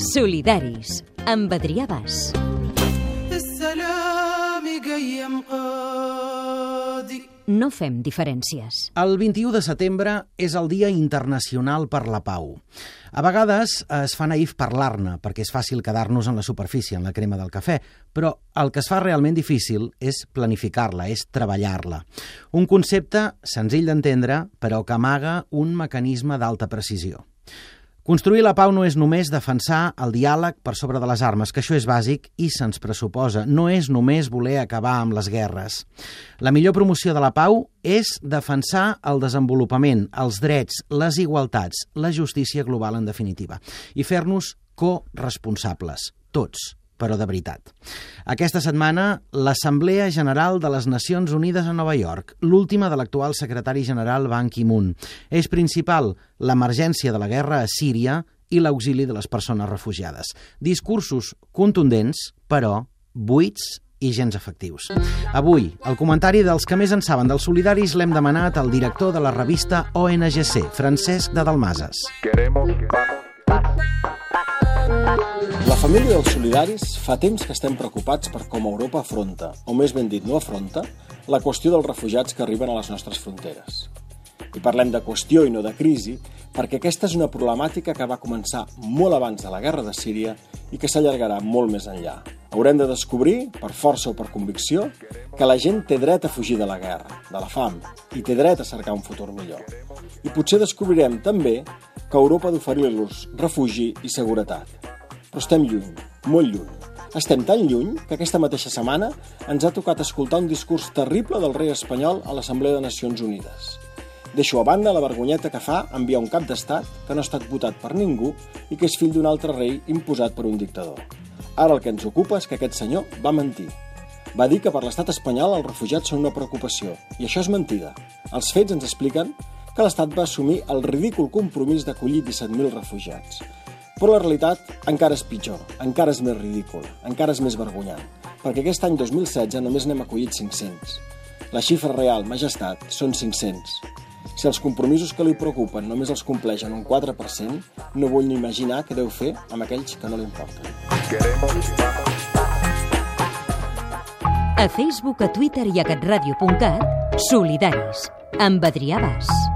Solidaris, amb Adrià Bas. No fem diferències. El 21 de setembre és el Dia Internacional per la Pau. A vegades es fa naïf parlar-ne, perquè és fàcil quedar-nos en la superfície, en la crema del cafè, però el que es fa realment difícil és planificar-la, és treballar-la. Un concepte senzill d'entendre, però que amaga un mecanisme d'alta precisió. Construir la pau no és només defensar el diàleg per sobre de les armes, que això és bàsic i se'ns pressuposa. No és només voler acabar amb les guerres. La millor promoció de la pau és defensar el desenvolupament, els drets, les igualtats, la justícia global, en definitiva, i fer-nos corresponsables, tots, però de veritat. Aquesta setmana, l'Assemblea General de les Nacions Unides a Nova York, l'última de l'actual secretari general Ban Ki-moon. Eix principal, l'emergència de la guerra a Síria i l'auxili de les persones refugiades. Discursos contundents, però buits i gens efectius. Avui, el comentari dels que més en saben dels solidaris l'hem demanat al director de la revista ONGC, Francesc de Dalmases. Queremos La família dels solidaris fa temps que estem preocupats per com Europa afronta, o més ben dit no afronta, la qüestió dels refugiats que arriben a les nostres fronteres. I parlem de qüestió i no de crisi, perquè aquesta és una problemàtica que va començar molt abans de la guerra de Síria i que s'allargarà molt més enllà. Haurem de descobrir, per força o per convicció, que la gent té dret a fugir de la guerra, de la fam, i té dret a cercar un futur millor. I potser descobrirem també que Europa ha d'oferir-los refugi i seguretat. Però estem lluny, molt lluny. Estem tan lluny que aquesta mateixa setmana ens ha tocat escoltar un discurs terrible del rei espanyol a l'Assemblea de Nacions Unides. Deixo a banda la vergonyeta que fa enviar un cap d'estat que no ha estat votat per ningú i que és fill d'un altre rei imposat per un dictador. Ara el que ens ocupa és que aquest senyor va mentir. Va dir que per l'estat espanyol els refugiats són una preocupació, i això és mentida. Els fets ens expliquen que l'Estat va assumir el ridícul compromís d'acollir 17.000 refugiats. Però la realitat encara és pitjor, encara és més ridícul, encara és més vergonyant, perquè aquest any 2016 només n'hem acollit 500. La xifra real, majestat, són 500. Si els compromisos que li preocupen només els compleix en un 4%, no vull ni imaginar què deu fer amb aquells que no li importen. A Facebook, a Twitter i a catradio.cat, Solidaris, amb Adrià Bas.